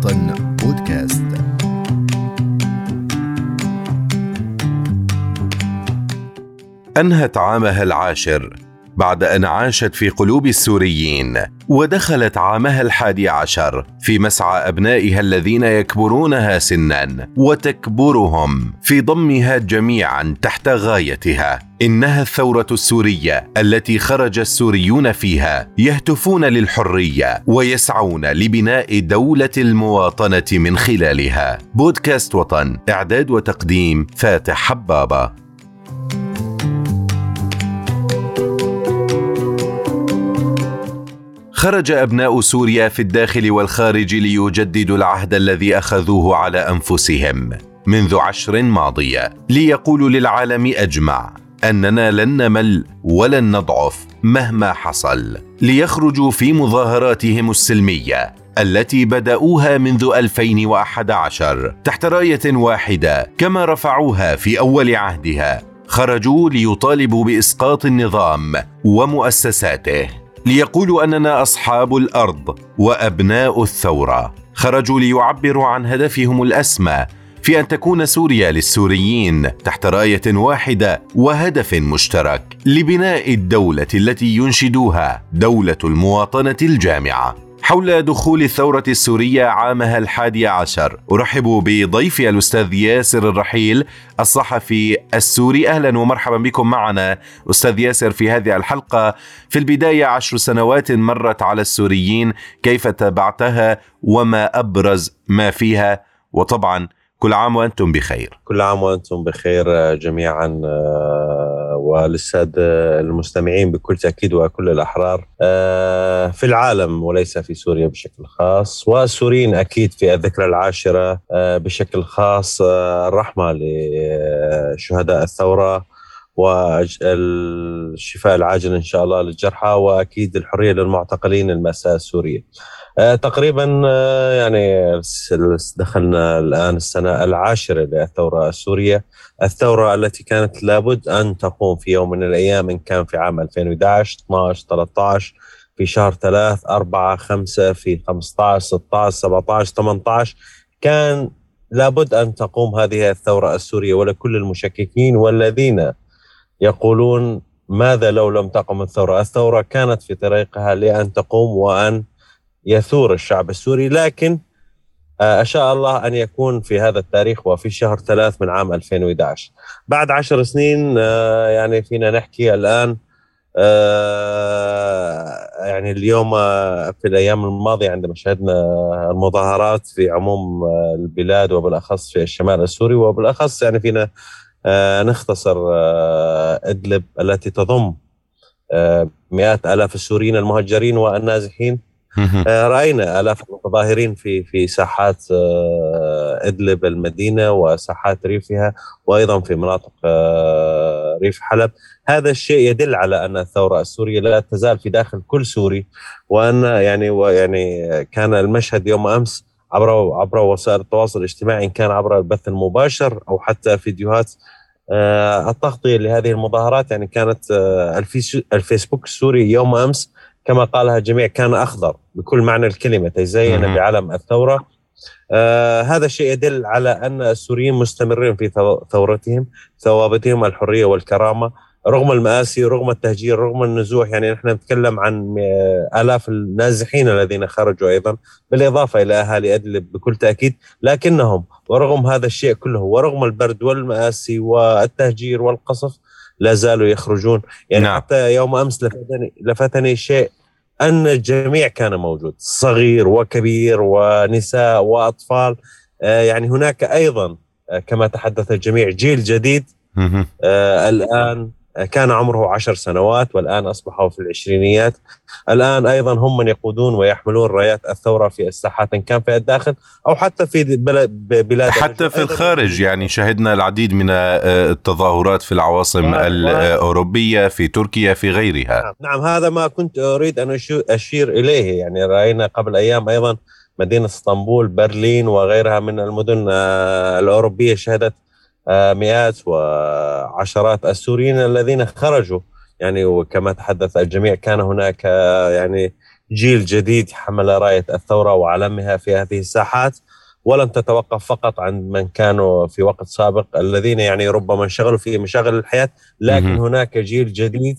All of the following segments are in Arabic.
وطن بودكاست. أنهت عامها العاشر بعد أن عاشت في قلوب السوريين ودخلت عامها الحادي عشر في مسعى أبنائها الذين يكبرونها سنا وتكبرهم في ضمها جميعا تحت غايتها. إنها الثورة السورية التي خرج السوريون فيها يهتفون للحرية ويسعون لبناء دولة المواطنة من خلالها. بودكاست وطن إعداد وتقديم فاتح حبابة. خرج أبناء سوريا في الداخل والخارج ليجددوا العهد الذي أخذوه على أنفسهم منذ عشر ماضية. ليقولوا للعالم أجمع أننا لن نمل ولن نضعف مهما حصل. ليخرجوا في مظاهراتهم السلمية التي بدأوها منذ 2011 تحت راية واحدة كما رفعوها في أول عهدها. خرجوا ليطالبوا بإسقاط النظام ومؤسساته. ليقولوا أننا أصحاب الأرض وأبناء الثورة. خرجوا ليعبروا عن هدفهم الأسمى في أن تكون سوريا للسوريين تحت راية واحدة وهدف مشترك لبناء الدولة التي ينشدوها دولة المواطنة الجامعة. حول دخول الثورة السورية عامها الحادي عشر أرحب بضيفي الأستاذ ياسر الرحيل الصحفي السوري. أهلا ومرحبا بكم معنا أستاذ ياسر في هذه الحلقة. في البداية عشر سنوات مرت على السوريين كيف تابعتها وما أبرز ما فيها؟ وطبعا كل عام وأنتم بخير كل عام وأنتم بخير جميعا وللسادة المستمعين بكل تأكيد وكل الأحرار آه، في العالم وليس في سوريا بشكل خاص والسوريين أكيد في الذكرى العاشرة آه، بشكل خاص آه، الرحمة لشهداء الثورة والشفاء العاجل إن شاء الله للجرحى وأكيد الحرية للمعتقلين المأساة السورية. تقريبا يعني دخلنا الآن السنة العاشرة للثورة السورية. الثورة التي كانت لابد أن تقوم في يوم من الأيام إن كان في عام 2011 12 13 في شهر 3 4 5 في 15 16 17 18 كان لابد أن تقوم هذه الثورة السورية ولكل المشككين والذين يقولون ماذا لو لم تقم الثورة. الثورة كانت في طريقها لأن تقوم وأن يثور الشعب السوري لكن آه، أشاء الله أن يكون في هذا التاريخ وفي شهر ثلاث من عام 2011 بعد عشر سنين آه، يعني فينا نحكي الآن آه، يعني اليوم في الأيام الماضية عندما شهدنا المظاهرات في عموم البلاد وبالأخص في الشمال السوري وبالأخص يعني فينا نختصر إدلب التي تضم مئات آلاف السوريين المهجرين والنازحين. آه، رأينا آلاف المتظاهرين في في ساحات آه، إدلب المدينة وساحات ريفها وأيضا في مناطق آه، ريف حلب. هذا الشيء يدل على أن الثورة السورية لا تزال في داخل كل سوري وأن يعني ويعني كان المشهد يوم أمس عبر عبر وسائل التواصل الاجتماعي إن كان عبر البث المباشر أو حتى فيديوهات التغطية لهذه المظاهرات. يعني كانت الفيسبوك السوري يوم أمس كما قالها الجميع كان أخضر بكل معنى الكلمة تزين بعلم الثورة. آه هذا الشيء يدل على أن السوريين مستمرين في ثورتهم ثوابتهم الحرية والكرامة رغم المآسي رغم التهجير رغم النزوح. يعني نحن نتكلم عن آلاف النازحين الذين خرجوا أيضا بالإضافة إلى أهالي أدلب بكل تأكيد. لكنهم ورغم هذا الشيء كله ورغم البرد والمآسي والتهجير والقصف لا زالوا يخرجون. يعني نعم. حتى يوم أمس لفتني لفتني شيء أن الجميع كان موجود صغير وكبير ونساء وأطفال. آه يعني هناك أيضا آه كما تحدث الجميع جيل جديد. آه الآن كان عمره عشر سنوات والآن أصبحوا في العشرينيات. الآن أيضا هم من يقودون ويحملون رايات الثورة في الساحات إن كان في الداخل أو حتى في بلاد حتى في الخارج يعني شهدنا العديد من آه، التظاهرات في العواصم نعم الأوروبية في تركيا في غيرها. نعم, نعم هذا ما كنت أريد أن أشير إليه. يعني رأينا قبل أيام أيضا مدينة اسطنبول برلين وغيرها من المدن آه، الأوروبية شهدت آه، مئات وعشرات السوريين الذين خرجوا. يعني وكما تحدث الجميع كان هناك يعني جيل جديد حمل راية الثورة وعلمها في هذه الساحات. ولم تتوقف فقط عن من كانوا في وقت سابق الذين يعني ربما انشغلوا في مشاغل الحياة لكن هناك جيل جديد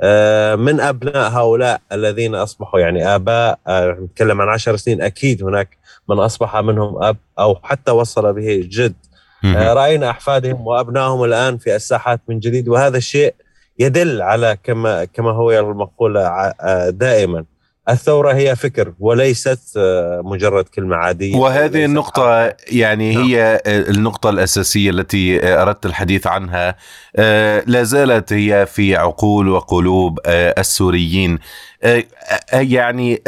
آه، من أبناء هؤلاء الذين أصبحوا يعني آباء آه، نتكلم عن عشر سنين أكيد هناك من أصبح منهم أب أو حتى وصل به جد. آه، رأينا أحفادهم وأبنائهم الآن في الساحات من جديد وهذا الشيء يدل على كما كما هو المقوله دائما. الثورة هي فكر وليست آه، مجرد كلمة عادية. وهذه النقطة يعني نعم. هي النقطة الأساسية التي أردت الحديث عنها. آه، لا زالت هي في عقول وقلوب آه، السوريين. يعني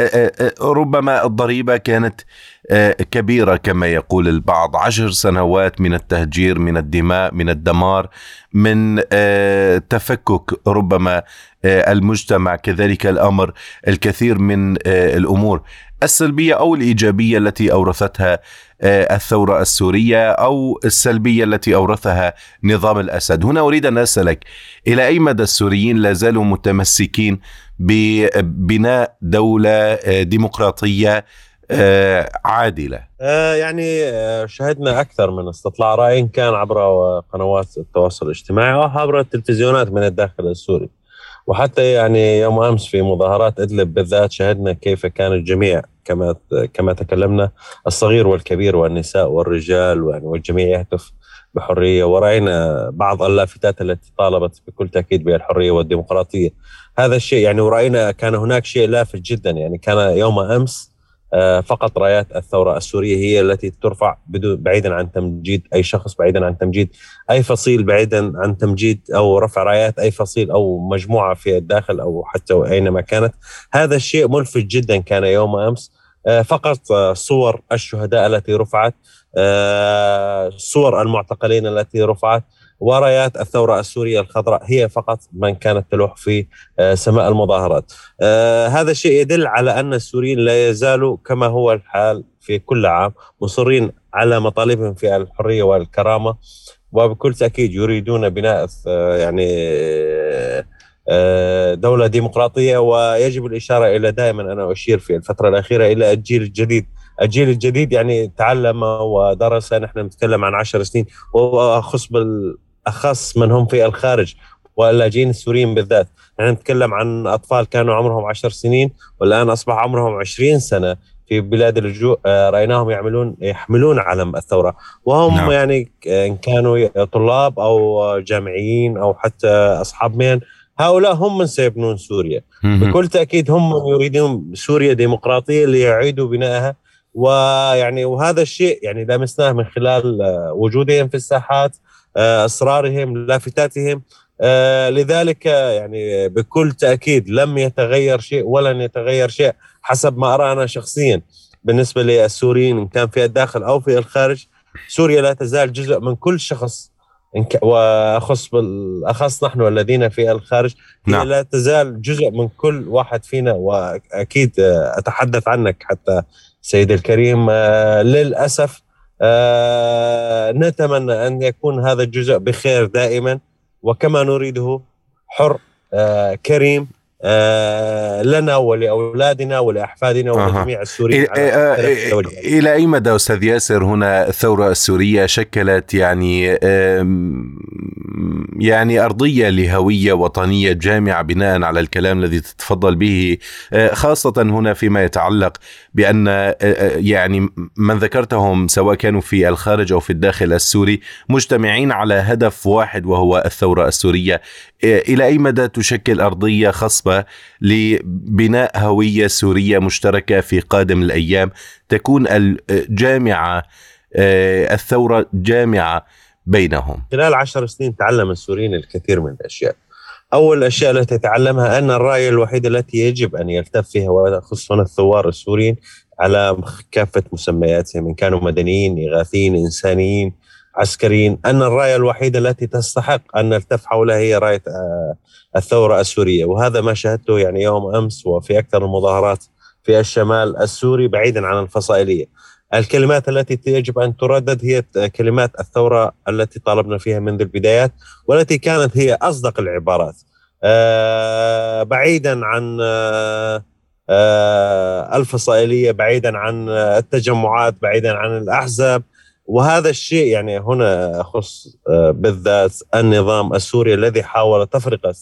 ربما الضريبة كانت كبيرة كما يقول البعض. عشر سنوات من التهجير من الدماء من الدمار من تفكك ربما آه، المجتمع. كذلك الأمر الكثير من آه، الأمور السلبية أو الإيجابية التي أورثتها آه، الثورة السورية أو السلبية التي أورثها نظام الأسد. هنا أريد أن أسألك إلى أي مدى السوريين لا زالوا متمسكين ببناء دولة ديمقراطية عادلة. يعني شهدنا أكثر من استطلاع رأي كان عبر قنوات التواصل الاجتماعي أو عبر التلفزيونات من الداخل السوري. وحتى يعني يوم أمس في مظاهرات أدلب بالذات شهدنا كيف كان الجميع كما كما تكلمنا الصغير والكبير والنساء والرجال والجميع يهتف بحرية. ورأينا بعض اللافتات التي طالبت بكل تأكيد بالحريه والديمقراطية. هذا الشيء يعني ورأينا كان هناك شيء لافت جدا. يعني كان يوم أمس آه، فقط رايات الثورة السورية هي التي ترفع بعيدا عن تمجيد أي شخص بعيدا عن تمجيد أي فصيل بعيدا عن تمجيد أو رفع رايات أي فصيل أو مجموعة في الداخل أو حتى أينما كانت. هذا الشيء ملفت جدا كان يوم أمس. آه، فقط آه، صور الشهداء التي رفعت صور المعتقلين التي رفعت ورايات الثورة السورية الخضراء هي فقط من كانت تلوح في آه، سماء المظاهرات. آه، هذا الشيء يدل على أن السوريين لا يزالوا كما هو الحال في كل عام مصرين على مطالبهم في الحرية والكرامة وبكل تأكيد يريدون بناء آه، يعني دولة ديمقراطية ويجب الإشارة إلى دائما أنا أشير في الفترة الأخيرة إلى الجيل الجديد. الجيل الجديد يعني تعلم ودرس نحن نتكلم عن عشر سنين وأخص بال أخص من هم في الخارج واللاجئين السوريين بالذات. نحن نتكلم عن أطفال كانوا عمرهم عشر سنين والآن أصبح عمرهم عشرين سنة. في بلاد اللجوء آه، رأيناهم يعملون يحملون علم الثورة. وهم نعم. يعني إن كانوا طلاب أو جامعيين أو حتى أصحاب مهن هؤلاء هم من سيبنون سوريا. بكل تأكيد هم من يريدون سوريا ديمقراطية ليعيدوا بنائها. ويعني وهذا الشيء يعني لمسناه من خلال آه، وجودهم في الساحات آه، اصرارهم لافتاتهم آه، لذلك يعني بكل تأكيد لم يتغير شيء ولن يتغير شيء حسب ما أرى أنا شخصيا. بالنسبة للسوريين إن كان في الداخل أو في الخارج سوريا لا تزال جزء من كل شخص. وأخص بالاخص نحن الذين في الخارج نعم. لا تزال جزء من كل واحد فينا وأكيد أتحدث عنك حتى سيد الكريم. للأسف آه نتمنى أن يكون هذا الجزء بخير دائما. وكما نريده حر آه كريم آه لنا ولأولادنا ولأحفادنا ولجميع السوريين إيه آه إلى أي مدى أستاذ ياسر هنا الثورة السورية شكلت يعني يعني أرضية لهوية وطنية جامعة بناء على الكلام الذي تتفضل به آه، خاصة هنا فيما يتعلق بأن آه، آه، يعني من ذكرتهم سواء كانوا في الخارج أو في الداخل السوري مجتمعين على هدف واحد وهو الثورة السورية. إلى أي مدى تشكل أرضية خصبة لبناء هوية سورية مشتركة في قادم الأيام؟ تكون الجامعة الثورة جامعة بينهم. خلال عشر سنين تعلم السوريين الكثير من الأشياء. أول الأشياء التي تعلمها أن الرايه الوحيده التي يجب أن يلتف فيها وخصوصا الثوار السوريين على كافة مسمياتهم إن كانوا مدنيين إغاثيين إنسانيين عسكريين. أن الرايه الوحيده التي تستحق أن نلتف حولها هي رايه آه، الثورة السورية. وهذا ما شاهدته يعني يوم أمس وفي أكثر المظاهرات في الشمال السوري بعيدا عن الفصائلية. الكلمات التي يجب أن تردد هي كلمات الثورة التي طالبنا فيها منذ البدايات والتي كانت هي أصدق العبارات. آه، بعيدا عن آه، الفصائلية بعيدا عن التجمعات بعيدا عن الأحزاب. وهذا الشيء يعني هنا يخص بالذات النظام السوري الذي حاول تفرقه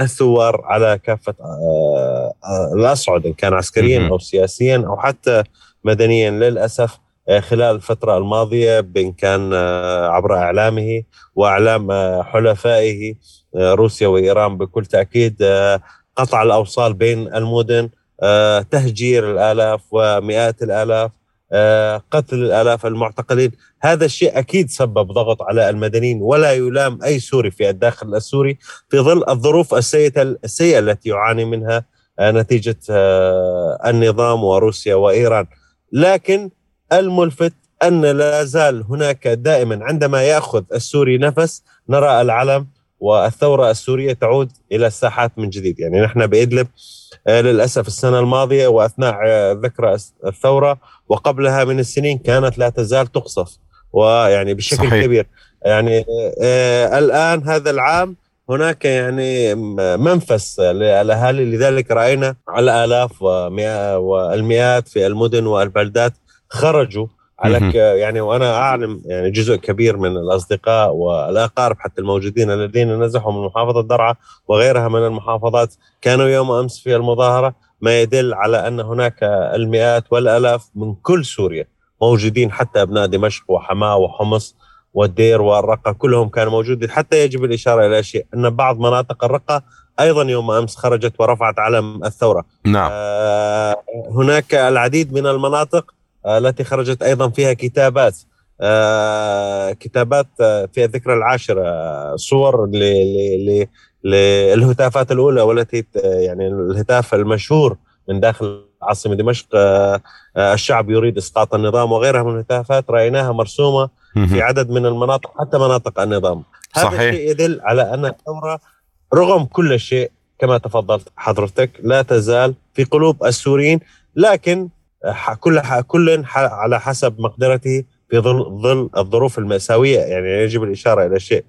الثوار على كافة الاصعد إن كان عسكريا أو سياسيا أو حتى مدنيا للأسف آه، خلال الفترة الماضية بإن كان آه، عبر إعلامه وإعلام آه، حلفائه روسيا وإيران بكل تأكيد قطع الأوصال بين المدن تهجير الآلاف ومئات الآلاف قتل الآلاف المعتقلين. هذا الشيء أكيد سبب ضغط على المدنيين ولا يلام أي سوري في الداخل السوري في ظل الظروف السيئة, التي يعاني منها نتيجة النظام وروسيا وإيران. لكن الملفت أن لا زال هناك دائما عندما يأخذ السوري نفس نرى العلم والثورة السورية تعود إلى الساحات من جديد. يعني نحن بإدلب آه، للأسف السنة الماضية وأثناء آه، ذكرى الثورة وقبلها من السنين كانت لا تزال تقصف. ويعني بشكل صحيح. كبير. يعني آه الآن هذا العام هناك يعني منفس للأهالي لذلك رأينا على آلاف والمئات في المدن والبلدات خرجوا على يعني وأنا أعلم يعني جزء كبير من الأصدقاء والأقارب حتى الموجودين الذين نزحوا من محافظة درعا وغيرها من المحافظات كانوا يوم أمس في المظاهرة. ما يدل على أن هناك المئات والآلاف من كل سوريا موجودين حتى أبناء دمشق وحماة وحمص. والدير والرقة كلهم كانوا موجودين. حتى يجب الإشارة إلى شيء أن بعض مناطق الرقة أيضا يوم أمس خرجت ورفعت علم الثورة. نعم. آه هناك العديد من المناطق التي خرجت أيضا فيها كتابات. آه، كتابات آه، في الذكرى العاشرة صور للهتافات الأولى والتي يعني الهتاف المشهور من داخل عاصمة دمشق آه، الشعب يريد إسقاط النظام وغيرها من الهتافات. رأيناها مرسومة في عدد من المناطق حتى مناطق النظام. هذا صحيح. الشيء يدل على أن الثورة رغم كل شيء كما تفضلت حضرتك لا تزال في قلوب السوريين. لكن كل كل على حسب مقدرته في ظل ظل الظروف المأساوية. يعني يجب الإشارة إلى شيء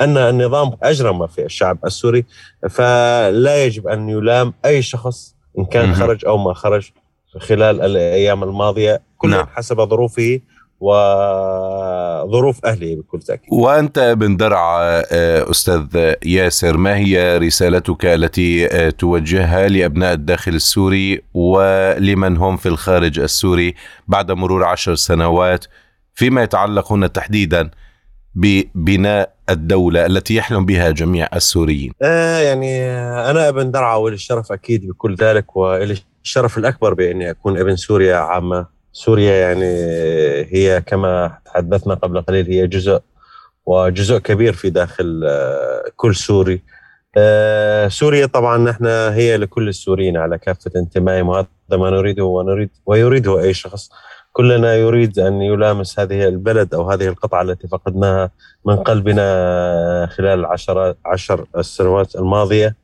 أن النظام أجرم في الشعب السوري. فلا يجب أن يلام أي شخص إن كان خرج أو ما خرج خلال الأيام الماضية. كل نعم. حسب ظروفه. وظروف أهله بكل تأكيد. وأنت ابن درع آه، أستاذ ياسر ما هي رسالتك التي آه، توجهها لأبناء الداخل السوري ولمن هم في الخارج السوري بعد مرور عشر سنوات فيما يتعلق هنا تحديدا ببناء الدولة التي يحلم بها جميع السوريين؟ آه يعني أنا ابن درعا وللشرف أكيد بكل ذلك ولي الشرف الأكبر بأني أكون ابن سوريا عامة. سوريا يعني هي كما تحدثنا قبل قليل هي جزء وجزء كبير في داخل آه، كل سوري. آه، سوريا طبعا نحن هي لكل السوريين على كافة انتمائهم وهذا ما نريده ونريد ويريده أي شخص. كلنا يريد أن يلامس هذه البلد أو هذه القطعة التي فقدناها من قلبنا خلال العشر عشر السنوات الماضية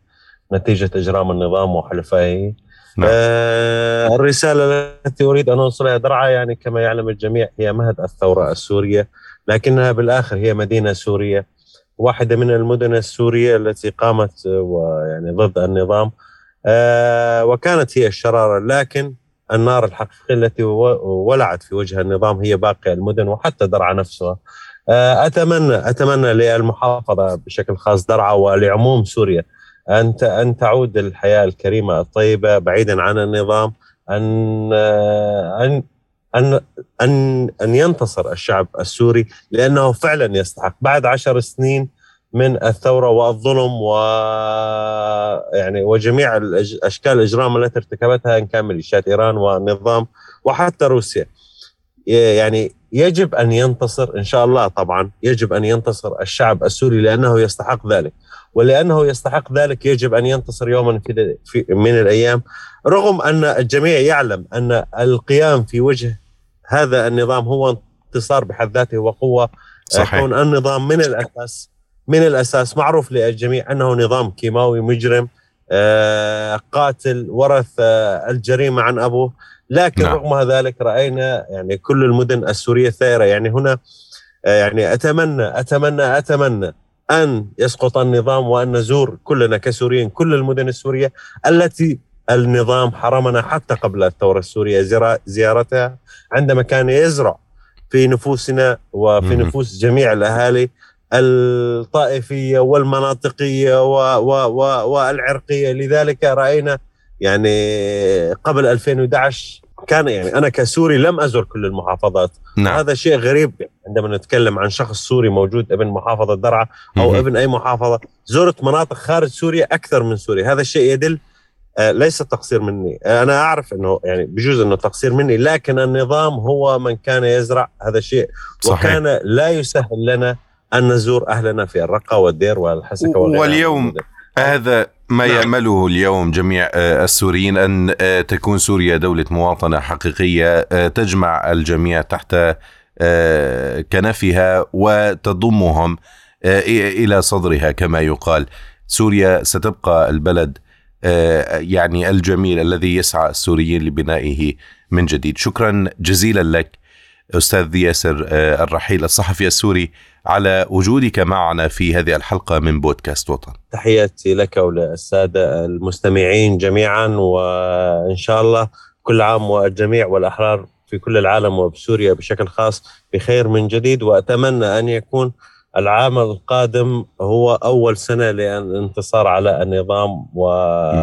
نتيجة إجرام النظام وحلفائه. نعم. آه الرسالة التي أريد أن أوصلها درعا يعني كما يعلم الجميع هي مهد الثورة السورية لكنها بالآخر هي مدينة سورية واحدة من المدن السورية التي قامت ويعني ضد النظام آه وكانت هي الشرارة لكن النار الحقيقية التي ولعت في وجه النظام هي باقي المدن وحتى درعا نفسها آه أتمنى أتمنى للمحافظة بشكل خاص درعا ولعموم سوريا ان أن تعود الحياة الكريمة الطيبة بعيدا عن النظام أن أن أن أن أن ينتصر الشعب السوري لأنه فعلا يستحق. بعد عشر سنين من الثورة والظلم و يعني وجميع أشكال الإجرام التي ارتكبتها إن كان ميليشيات إيران والنظام وحتى روسيا. يعني يجب أن ينتصر إن شاء الله طبعا يجب أن ينتصر الشعب السوري لأنه يستحق ذلك. ولأنه يستحق ذلك يجب أن ينتصر يوما في من الأيام. رغم أن الجميع يعلم أن القيام في وجه هذا النظام هو انتصار بحد ذاته وقوة. صحيح. كون النظام من الأساس من الأساس معروف للجميع أنه نظام كيماوي مجرم آه، قاتل ورث آه، الجريمة عن أبوه. لكن نعم. رغم ذلك رأينا يعني كل المدن السورية ثائرة. يعني هنا آه، يعني أتمنى أتمنى أتمنى أن يسقط النظام وأن نزور كلنا كسوريين كل المدن السورية التي النظام حرمنا حتى قبل الثورة السورية زيارتها عندما كان يزرع في نفوسنا وفي نفوس جميع الأهالي الطائفية والمناطقية والعرقية. لذلك رأينا يعني قبل 2011 كان يعني أنا كسوري لم أزر كل المحافظات. نعم. هذا شيء غريب عندما نتكلم عن شخص سوري موجود ابن محافظة درعا أو ابن أي محافظة. زرت مناطق خارج سوريا أكثر من سوريا. هذا الشيء يدل آه ليس تقصير مني. أنا أعرف إنه يعني بجوز إنه تقصير مني لكن النظام هو من كان يزرع هذا الشيء. صحيح. وكان لا يسهل لنا أن نزور أهلنا في الرقة والدير والحسكه واليوم هذا ما نعم. يأمله اليوم جميع آه، السوريين أن آه، تكون سوريا دولة مواطنة حقيقية آه، تجمع الجميع تحت كنفها وتضمهم إلى صدرها كما يقال. سوريا ستبقى البلد يعني الجميل الذي يسعى السوريين لبنائه من جديد. شكرا جزيلا لك. أستاذ ياسر الرحيل الصحفي السوري على وجودك معنا في هذه الحلقة من بودكاست وطن. تحياتي لك وللسادة المستمعين جميعا وإن شاء الله كل عام والجميع والأحرار في كل العالم وبسوريا بشكل خاص بخير من جديد. وأتمنى أن يكون العام القادم هو أول سنة للانتصار على النظام و...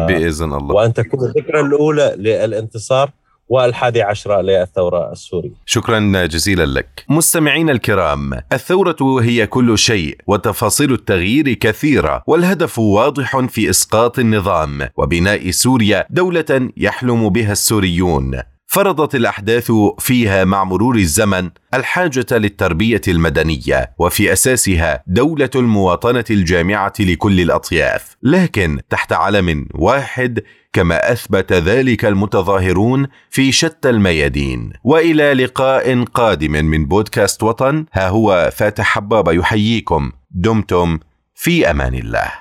بإذن الله. وأن تكون الذكرى الأولى للانتصار. والحادي عشر للثورة السورية. شكرا جزيلا لك. مستمعين الكرام الثورة هي كل شيء وتفاصيل التغيير كثيرة والهدف واضح في إسقاط النظام وبناء سوريا دولة يحلم بها السوريون. فرضت الأحداث فيها مع مرور الزمن الحاجة للتربية المدنية وفي أساسها دولة المواطنة الجامعة لكل الأطياف. لكن تحت علم واحد كما أثبت ذلك المتظاهرون في شتى الميادين. وإلى لقاء قادم من بودكاست وطن. ها هو فاتح حبابة يحييكم. دمتم في أمان الله.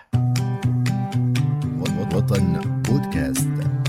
وطن بودكاست.